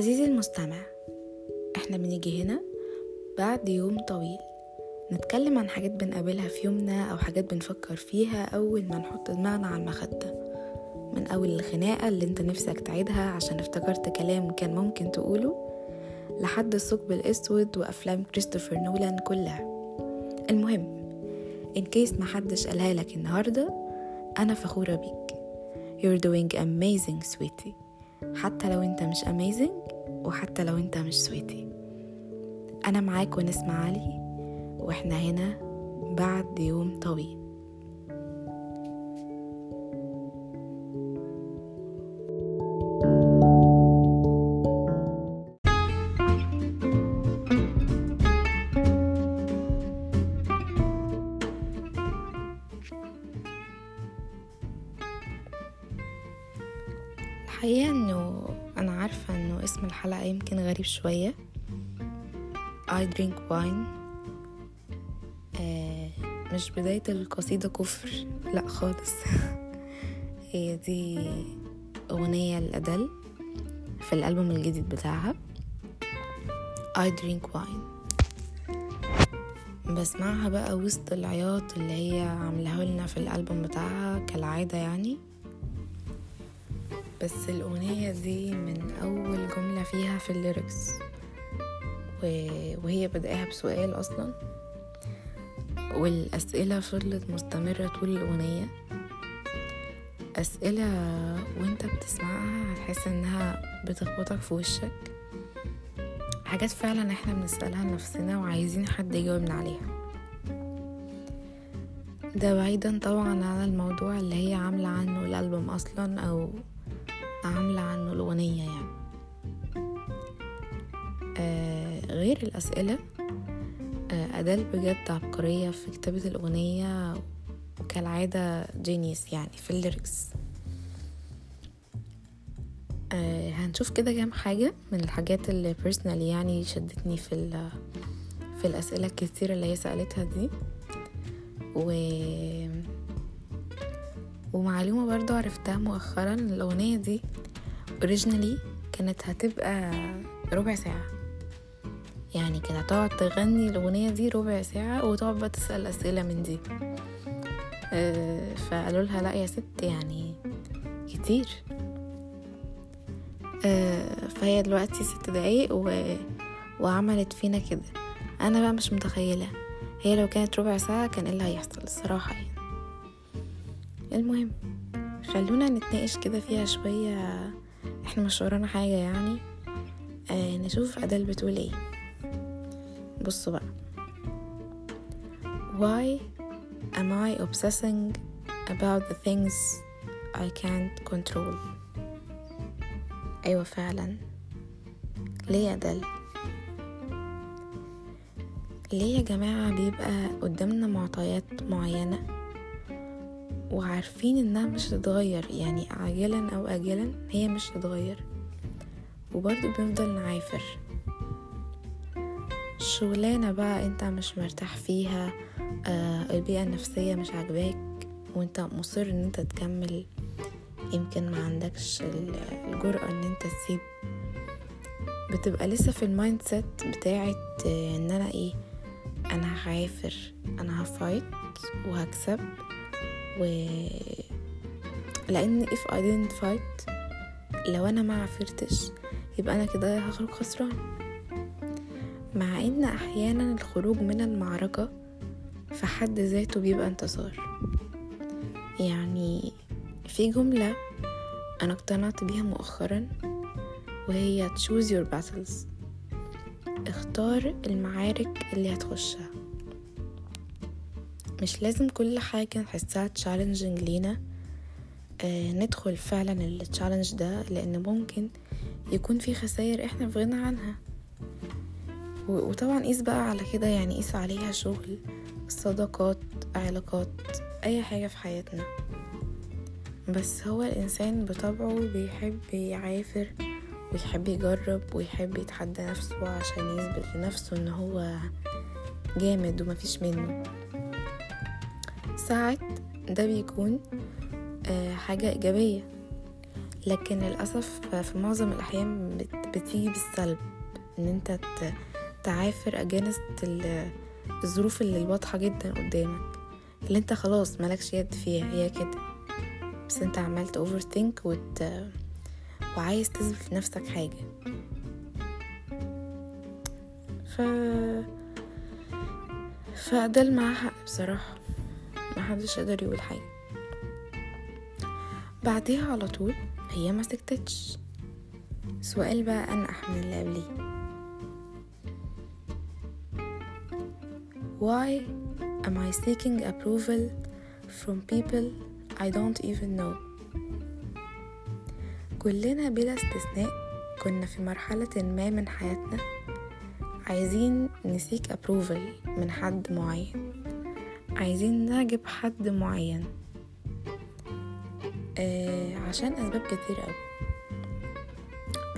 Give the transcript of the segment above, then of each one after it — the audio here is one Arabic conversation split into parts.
عزيزي المستمع إحنا بنيجي هنا بعد يوم طويل. نتكلم عن حاجات بنقابلها في يومنا أو حاجات بنفكر فيها أول ما نحط دماغنا على المخدة. من أول الخناقة اللي انت نفسك تعيدها عشان افتكرت كلام كان ممكن تقوله لحد الثقب الأسود وأفلام كريستوفر نولان كلها. المهم إن كيس محدش قالها لك النهاردة أنا فخورة بيك. You're doing amazing sweetie. حتى لو انت مش amazing وحتى لو انت مش سويتي. أنا معاك ونسمع علي وإحنا هنا بعد يوم طويل. بداية القصيدة كفر لأ خالص. هي دي أغنية لأدل في الألبوم الجديد بتاعها. I drink wine. بسمعها بقى وسط العياط اللي هي عاملاه لنا في الألبوم بتاعها كالعادة يعني. بس الأغنية دي من أول جملة فيها في الليركس وهي بدأها بسؤال أصلا. والأسئلة فضلت مستمرة طول الأغنية. أسئلة وانت بتسمعها هتحس إنها بتخبطك في وشك. حاجات فعلا إحنا بنسألها لنفسنا وعايزين حد يجاوبنا عليها. ده بعيدا طبعا عن الموضوع اللي هي عاملة عنه الألبوم أصلا أو عاملة عنه الأغنية يعني. آه غير الأسئلة أديل بجد عبقرية في كتابة الأغنية وكالعادة genius يعني في ال lyrics آه هنشوف كده كام حاجة من الحاجات اللي personally يعني شدتني في في الأسئلة الكتيرة اللي هي سألتها دي. و ومعلومة برضو عرفتها مؤخرا الأغنية دي اوريجينالي كانت هتبقى ربع ساعة. يعني كانت هتقعد تغني الأغنية دي ربع ساعة وتقعد بقى تسأل أسئلة من دي. أه فقالوا لها لا يا ست يعني كتير. أه فهي دلوقتي ست دقايق و... وعملت فينا كده. أنا بقى مش متخيلة هي لو كانت ربع ساعة كان إيه اللي هيحصل الصراحة يعني. المهم خلونا نتناقش كده فيها شوية إحنا مش ورانا حاجة يعني. آه نشوف أدل بتقول إيه. بصوا بقى. Why am I obsessing about the things I can't control? أيوة فعلا. ليه يا أدل ليه يا جماعة بيبقى قدامنا معطيات معينة وعارفين إنها مش هتتغير؟ يعني عاجلا أو اجلا هي مش هتتغير. وبرضه بنفضل نعافر. شغلانة بقى انت مش مرتاح فيها آه البيئة النفسية مش عاجباك وانت مصر ان انت تكمل يمكن ما عندكش الجرأة ان انت تسيب. بتبقى لسه في ال mindset بتاعت آه ان أنا إيه أنا هعافر أنا هفايت وهكسب و لأن if I didn't fight لو أنا ما عفرتش يبقى أنا كده هخرج خسران. مع إن أحيانا الخروج من المعركة في حد ذاته بيبقى انتصار. يعني في جملة أنا اقتنعت بيها مؤخرا وهي choose your battles. اختار المعارك اللي هتخشها. مش لازم كل حاجة نحسها تشالنجينج لينا آه ندخل فعلا التشالنج ده لأن ممكن يكون في خسائر إحنا في غنى عنها. وطبعا قيس بقى على كده يعني قيس عليها شغل صداقات علاقات أي حاجة في حياتنا. بس هو الإنسان بطبعه بيحب يعافر ويحب يجرب ويحب يتحدى نفسه عشان يثبت لنفسه إن هو جامد ومفيش منه. ساعات ده بيكون آه حاجة إيجابية. لكن للأسف في معظم الأحيان بتيجي بالسلب إن أنت تعافر اجانست الظروف اللي الواضحة جدا قدامك اللي انت خلاص ملكش يد فيها هي كده. بس انت عمال اوفر ثينك وت... وعايز تثبت لنفسك حاجة. ف فأدل معاه حق بصراحة. محدش قدر يقول حاجة. بعديها على طول هي ما سكتتش. سؤال بقى أنقح من اللي قبليه. Why am I seeking approval from people I don't even know? كلنا بلا استثناء كنا في مرحلة ما من حياتنا عايزين نسيك approval من حد معين. عايزين نعجب حد معين. آه عشان أسباب كتير أوي.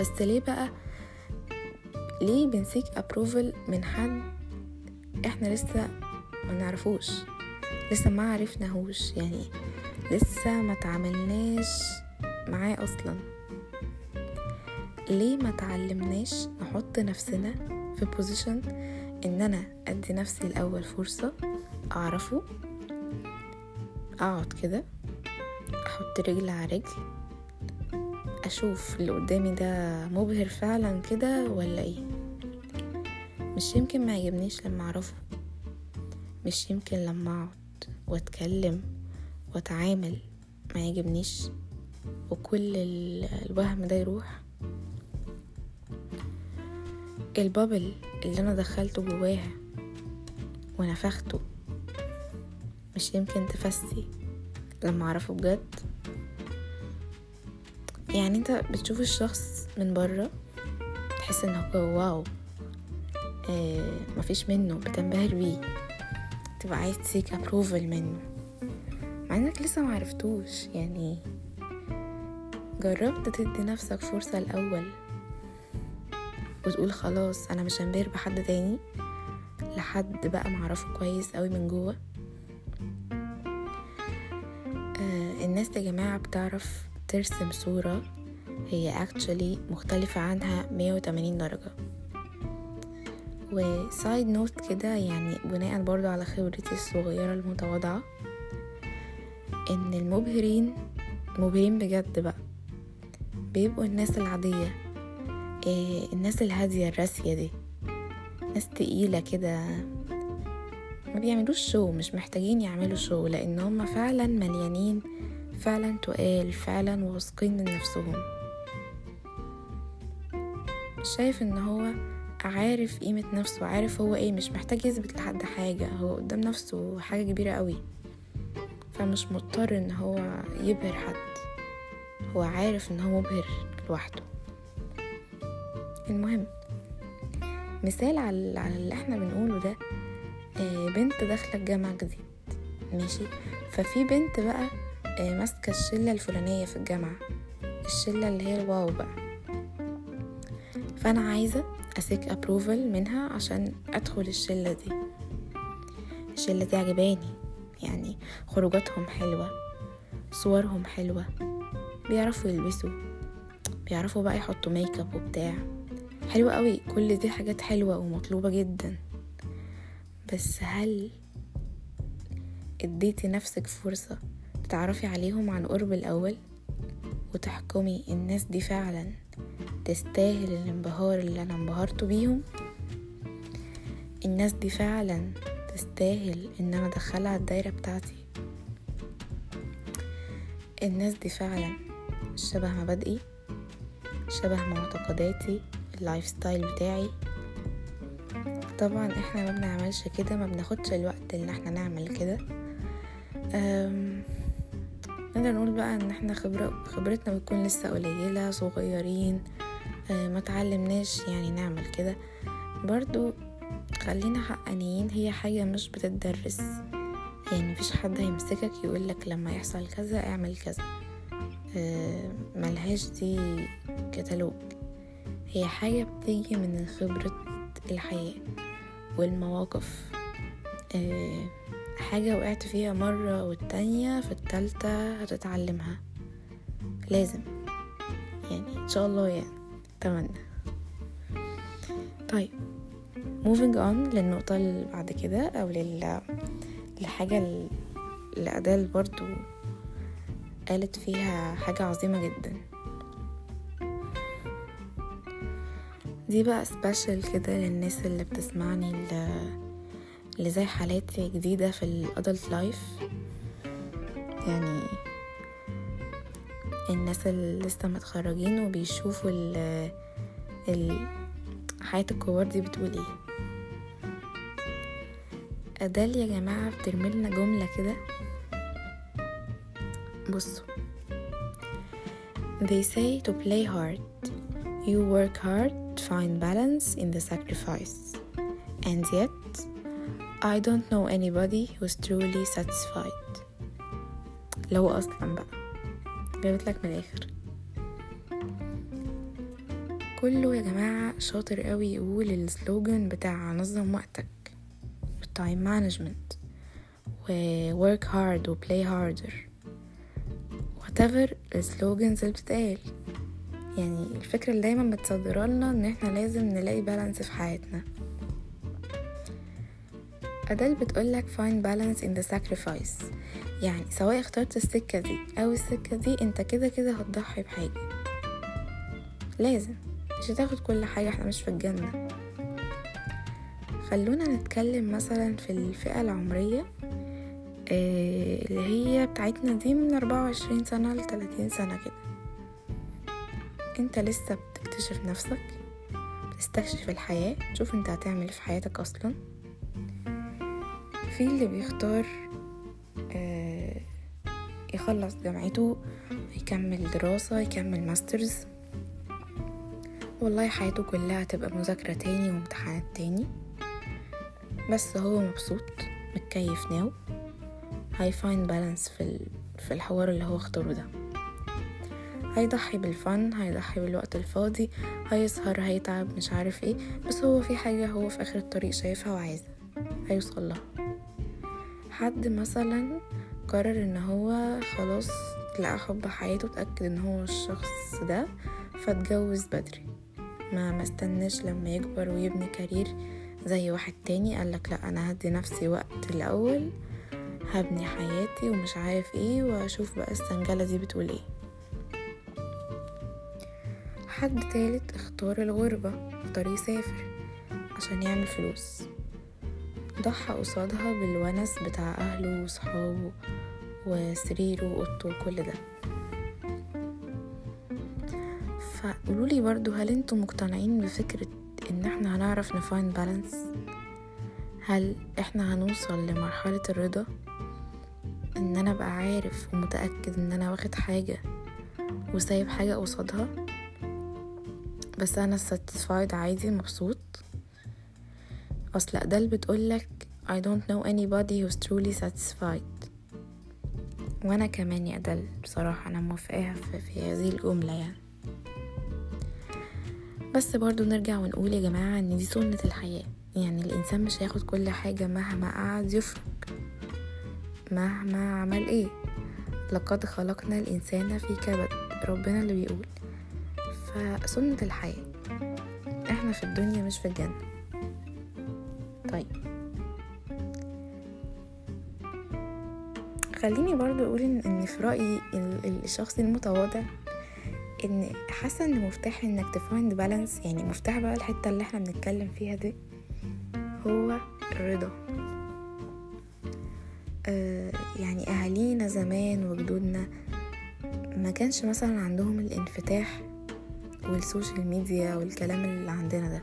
بس ليه بقى؟ ليه بنسيك approval من حد إحنا لسه ما نعرفوش لسه ما عرفناهوش يعني لسه ما تعاملناش معاه أصلا. ليه ما تعلمناش نحط نفسنا في بوزيشن إن أنا أدي نفسي الأول فرصة أعرفه؟ أقعد كده أحط رجل على رجل أشوف اللي قدامي ده مبهر فعلا كده ولا إيه؟ مش يمكن ما يعجبنيش لما أعرفه. مش يمكن لما أقعد وأتكلم وأتعامل ما يعجبنيش وكل الوهم ده يروح. البابل اللي أنا دخلته جواها ونفخته مش يمكن تفسي لما أعرفه بجد؟ يعني أنت بتشوف الشخص من بره تحس ان هو واو. آه مفيش منه بتنبهر بيه. تبقى عايز تسيك ابروفل منه. مع إنك لسه معرفتوش يعني جربت تدي نفسك فرصة الأول وتقول خلاص أنا مش هنبهر بحد تاني لحد بقى معرفه كويس قوي من جوه. آه الناس يا جماعة بتعرف ترسم صورة هي actually مختلفة عنها 180 درجة. وسايد نوت كده يعني بناء برضو على خبرتي الصغيرة المتواضعة إن المبهرين مبهرين بجد بقى. بيبقوا الناس العادية إيه الناس الهادية الراسية دي. ناس تقيلة كده. ما بيعملوش شو مش محتاجين يعملوا شو لأن هم فعلا مليانين فعلا تقال فعلا واثقين من نفسهم. شايف إن هو عارف قيمة نفسه عارف هو إيه مش محتاج يثبت لحد حاجة هو قدام نفسه حاجة كبيرة قوي. فمش مضطر إن هو يبهر حد هو عارف إن هو مبهر لوحده. المهم مثال على على اللي إحنا بنقوله ده آه، بنت داخلة الجامعة جديد ماشي؟ ففي بنت بقى آه، ماسكة الشلة الفلانية في الجامعة الشلة اللي هي الواو بقى. فأنا عايزة أسيك ابروفل منها عشان أدخل الشلة دي. الشلة دي عجباني يعني خروجاتهم حلوة صورهم حلوة بيعرفوا يلبسوا بيعرفوا بقى يحطوا ميك اب وبتاع. حلو قوي كل دي حاجات حلوة ومطلوبة جدا. بس هل اديتي نفسك فرصة تتعرفي عليهم عن قرب الأول وتحكمي الناس دي فعلا؟ تستاهل الانبهار اللي أنا انبهرت بيهم. الناس دي فعلا تستاهل إن أنا أدخلها الدايرة بتاعتي. الناس دي فعلا شبه مبادئي شبه معتقداتي ال lifestyle بتاعي. طبعا إحنا ما بنعملش كده ما بناخدش الوقت إن إحنا نعمل كده. نقدر نقول بقى إن إحنا خبرة خبرتنا بتكون لسه قليلة صغيرين ما تعلمناش يعني نعمل كده. برضو خلينا حقانيين هي حاجة مش بتدرس يعني مفيش حد هيمسكك يقولك لما يحصل كذا اعمل كذا. أه ملهاش دي كتالوج. هي حاجة بتيجي من خبرة الحياة والمواقف. أه حاجة وقعت فيها مرة والتانية في التالتة هتتعلمها. لازم. يعني إن شاء الله يعني. أتمنى. طيب moving on للنقطة اللي بعد كده أو لل... للحاجة اللي أديل برضو قالت فيها حاجة عظيمة جدا. دي بقى special كده للناس اللي بتسمعني اللي زي حالاتي جديدة في ال adult life يعني الناس اللي لسه متخرجين وبيشوفوا ال ال حياة الكبار دي بتقول إيه أدال يا جماعة بترملنا جملة كده بصوا They say to play hard You work hard to find balance in the sacrifice And yet I don't know anybody who's truly satisfied لو أصلا بقى جابت لك من الآخر. كله يا جماعة شاطر قوي يقول ال slogan بتاع نظم وقتك. وال time management و work hard و play harder. Whatever ال slogans اللي بتتقال. يعني الفكرة اللي دايما متصدرة لنا إن إحنا لازم نلاقي balance في حياتنا. أديل بتقولك find balance in the sacrifice. يعني سواء اخترت السكة دي أو السكة دي أنت كده كده هتضحي بحاجة. لازم. مش هتاخد كل حاجة إحنا مش في الجنة. خلونا نتكلم مثلا في الفئة العمرية آه، اللي هي بتاعتنا دي من أربعة وعشرين سنة لتلاتين سنة كده. أنت لسه بتكتشف نفسك بتستكشف الحياة. تشوف أنت هتعمل في حياتك أصلا. في اللي بيختار آه، يخلص جامعته يكمل دراسة يكمل masters والله حياته كلها تبقى مذاكرة تاني وامتحانات تاني. بس هو مبسوط متكيف now. He find balance في في الحوار اللي هو اختاره ده. هيضحي بالفن هيضحي بالوقت الفاضي هيسهر هيتعب مش عارف إيه. بس هو في حاجة هو في آخر الطريق شايفها وعايزها. هيوصل لها. حد مثلا قرر إن هو خلاص لقى حب حياته اتأكد إن هو الشخص ده فاتجوز بدري. ما استناش لما يكبر ويبني كارير زي واحد تاني. قالك لأ أنا هدي نفسي وقت الأول هبني حياتي ومش عارف إيه وأشوف بقى السنجلة دي بتقول إيه. حد تالت اختار الغربة اختار يسافر عشان يعمل فلوس. ضحى قصادها بالونس بتاع أهله وصحابه وسريره وأوضته وكل ده. فقولولي برضو هل أنتم مقتنعين بفكرة إن إحنا هنعرف نفاين بالانس؟ هل إحنا هنوصل لمرحلة الرضا؟ إن أنا أبقى عارف ومتأكد إن أنا واخد حاجة وسايب حاجة قصادها؟ بس أنا satisfied عادي مبسوط. أصل ادل بتقولك I don't know anybody who's truly satisfied. وأنا كمان يا ادل بصراحة أنا موافقاها في, في هذه الجملة يعني. بس برضو نرجع ونقول يا جماعة إن دي سنة الحياة. يعني الإنسان مش هياخد كل حاجة مهما قعد يفرق مهما عمل إيه. لقد خلقنا الإنسان في كبد ربنا اللي بيقول. فسنة الحياة. إحنا في الدنيا مش في الجنة. طيب. خليني برضو أقول ان, إن في رأيي الشخصي المتواضع إن حاسة إن مفتاح إنك تفايند بالانس يعني مفتاح بقى الحتة اللي إحنا بنتكلم فيها دي هو الرضا. آه يعني أهالينا زمان وجدودنا ما كانش مثلا عندهم الانفتاح وال social media والكلام اللي عندنا ده.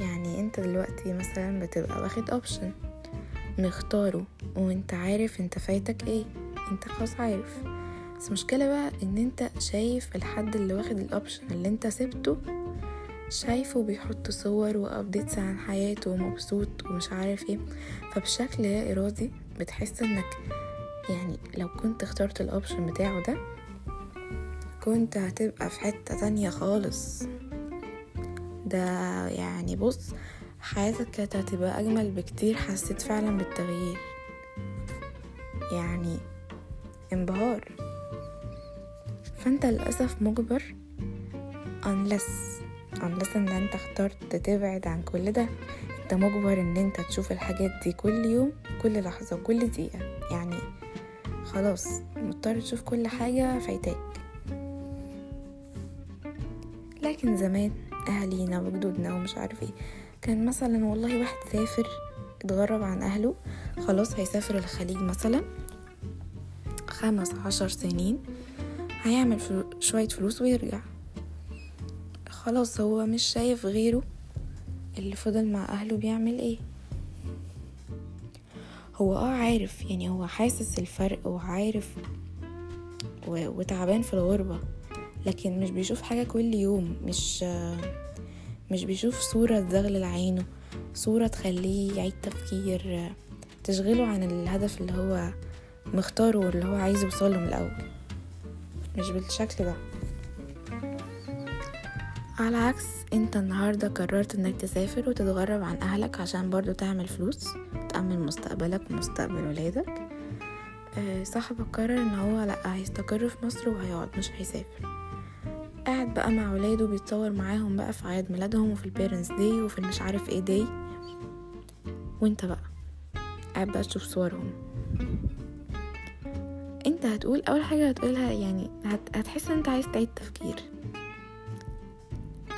يعني انت دلوقتي مثلا بتبقى واخد option مختاره وانت عارف انت فايتك إيه انت خلاص عارف. بس المشكلة بقى ان انت شايف الحد اللي واخد ال option اللي انت سبته شايفه بيحط صور و updates عن حياته ومبسوط ومش عارف إيه. فبشكل لا إرادي بتحس انك يعني لو كنت اخترت ال option بتاعه ده كنت هتبقى في حتة تانية خالص. ده يعني بص حياتك كانت هتبقى أجمل بكتير حسيت فعلا بالتغيير. يعني انبهار. فأنت للأسف مجبر. unless unless إن أنت اخترت تبعد عن كل ده أنت مجبر إن أنت تشوف الحاجات دي كل يوم كل لحظة وكل دقيقة. يعني خلاص مضطر تشوف كل حاجة فايتاك. لكن زمان اهالينا وجدودنا ومش عارف إيه. كان مثلا والله واحد سافر اتغرب عن أهله خلاص هيسافر الخليج مثلا خمس عشر سنين هيعمل فلو شوية فلوس ويرجع. خلاص هو مش شايف غيره اللي فضل مع أهله بيعمل إيه. هو آه عارف يعني هو حاسس الفرق وعارف. وتعبان في الغربة. لكن مش بيشوف حاجة كل يوم مش مش بيشوف صورة تزغلل عينه صورة تخليه يعيد تفكير تشغله عن الهدف اللي هو مختاره واللي هو عايز يوصله من الأول. مش بالشكل ده. على عكس انت النهاردة قررت انك تسافر وتتغرب عن أهلك عشان برضو تعمل فلوس تأمن مستقبلك ومستقبل ولادك. آه صاحبك قرر ان هو لأ هيستقر في مصر وهيقعد مش هيسافر. قاعد بقى مع ولاده بيتصور معاهم بقى في اعياد ميلادهم وفي ال parents day وفي المش عارف إيه day وانت بقى قاعد بقى تشوف صورهم. انت هتقول أول حاجة هتقولها يعني هت... هتحس إن انت عايز تعيد تفكير.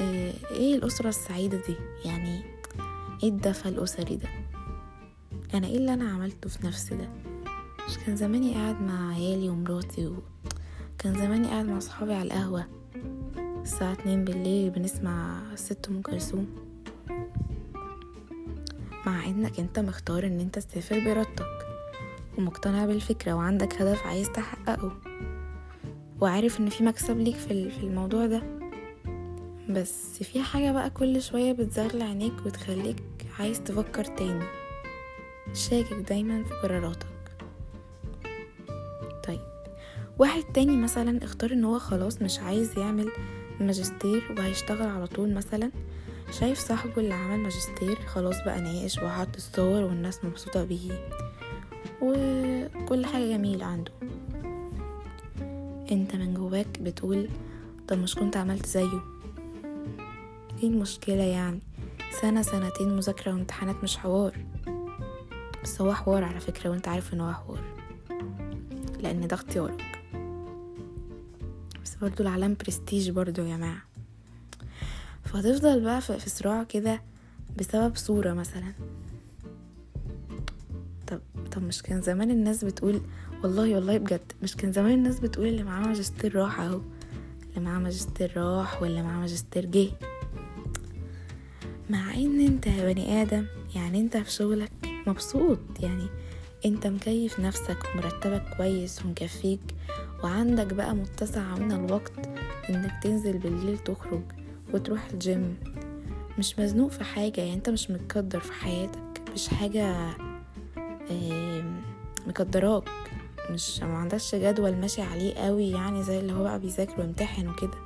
آه إيه الأسرة السعيدة دي؟ يعني إيه الدفى الأسري ده؟ أنا إيه اللي أنا عملته في نفسي ده؟ مش كان زماني قاعد مع عيالي ومراتي و... كان زماني قاعد مع صحابي على القهوة. الساعة اتنين بالليل بنسمع ست أم كلثوم. مع انك انت مختار ان انت تسافر بارادتك ومقتنع بالفكرة وعندك هدف عايز تحققه وعارف ان في مكسب ليك في الموضوع ده. بس في حاجة بقى كل شوية بتزغل عينيك وتخليك عايز تفكر تاني. شاكك دايما في قراراتك. واحد تاني مثلا اختار إن هو خلاص مش عايز يعمل ماجستير وهيشتغل على طول مثلا شايف صاحبه اللي عمل ماجستير خلاص بقى ناقش وحط الصور والناس مبسوطة بيه وكل حاجة جميلة عنده. أنت من جواك بتقول طب مش كنت عملت زيه؟ إيه المشكلة يعني؟ سنة سنتين مذاكرة وامتحانات مش حوار. بس هو حوار على فكرة وأنت عارف إن هو حوار. لأن ده اختيارك. برضو العالم برستيج برضو يا جماعة. فهتفضل بقى في صراع كده بسبب صورة مثلا. طب طب مش كان زمان الناس بتقول والله والله بجد مش كان زمان الناس بتقول اللي معاه ماجستير راح أهو. اللي معاه ماجستير راح واللي معاه ماجستير جه. مع إن أنت يا بني آدم يعني أنت في شغلك مبسوط يعني أنت مكيف نفسك ومرتبك كويس ومكفيك وعندك بقى متسع من الوقت إنك تنزل بالليل تخرج وتروح الجيم مش مزنوق في حاجة يعني أنت مش متقيد في حياتك مش حاجة مقيداك. مش ما عندكش جدول ماشي عليه قوي يعني زي اللي هو بقى بيذاكر ويمتحن وكده.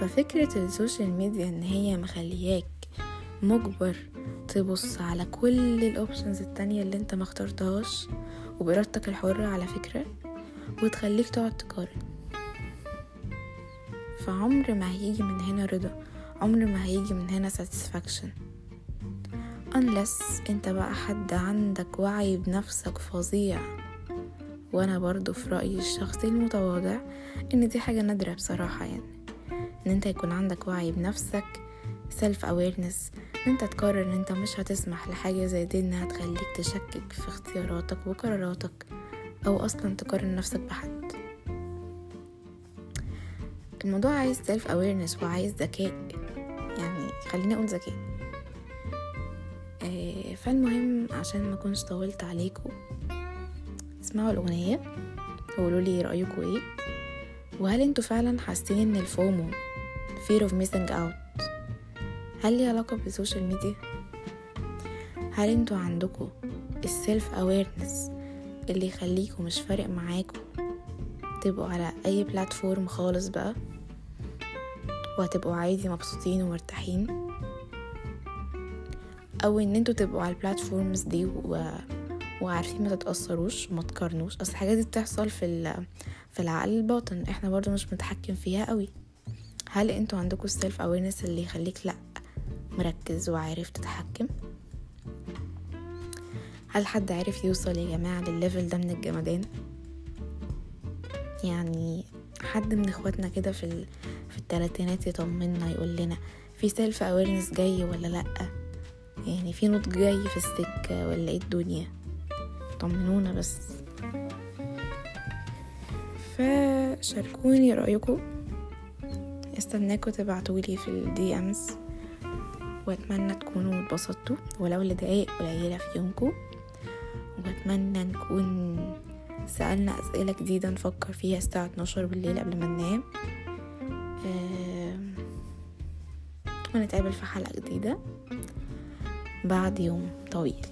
ففكرة ال social media إن هي مخلياك مجبر تبص على كل الاوبشنز التانية اللي أنت مخترتهاش وبإرادتك الحرة على فكرة وتخليك تقعد تقارن. فعمر ما هيجي من هنا رضا عمر ما هيجي من هنا satisfaction. Unless انت بقى حد عندك وعي بنفسك فظيع. وأنا برضو في رأيي الشخصي المتواضع إن دي حاجة نادرة بصراحة يعني. إن انت يكون عندك وعي بنفسك self awareness إن أنت تقرر إن أنت مش هتسمح لحاجة زي دي إنها تخليك تشكك في اختياراتك وقراراتك أو أصلا تقارن نفسك بحد. الموضوع عايز self awareness وعايز ذكاء يعني خليني أقول ذكاء. آه فالمهم عشان ما أكونش طولت عليكم اسمعوا الأغنية وقولوا لي رأيكم إيه. وهل أنتوا فعلا حاسين إن ال FOMO fear of missing out هل ليه علاقة بال social media؟ هل أنتوا عندكم ال self awareness اللي يخليكم مش فارق معاكم تبقوا على أي platform خالص بقى؟ وهتبقوا عادي مبسوطين ومرتاحين؟ أو إن أنتوا تبقوا على ال platforms دي و... وعارفين ما تتأثروش وما تقارنوش. أصل الحاجات دي بتحصل في في العقل الباطن. إحنا برضو مش متحكم فيها قوي. هل أنتوا عندكم ال self awareness اللي يخليك لأ؟ مركز وعارف تتحكم. هل حد عارف يوصل يا جماعة للل level ده من الجمدان؟ يعني حد من اخواتنا كده في ال... في التلاتينات يطمنا يقول لنا في self awareness جاي ولا لأ؟ يعني في نضج جاي في السكة ولا إيه الدنيا؟ طمنونا بس. فشاركوني رأيكم. استناكوا تبعتولي في الدي امز وأتمنى تكونوا اتبسطتوا ولو لدقايق قليلة في يومكم. وأتمنى نكون سألنا أسئلة جديدة نفكر فيها الساعة 12 بالليل قبل ما ننام. ونتقابل في حلقة جديدة بعد يوم طويل.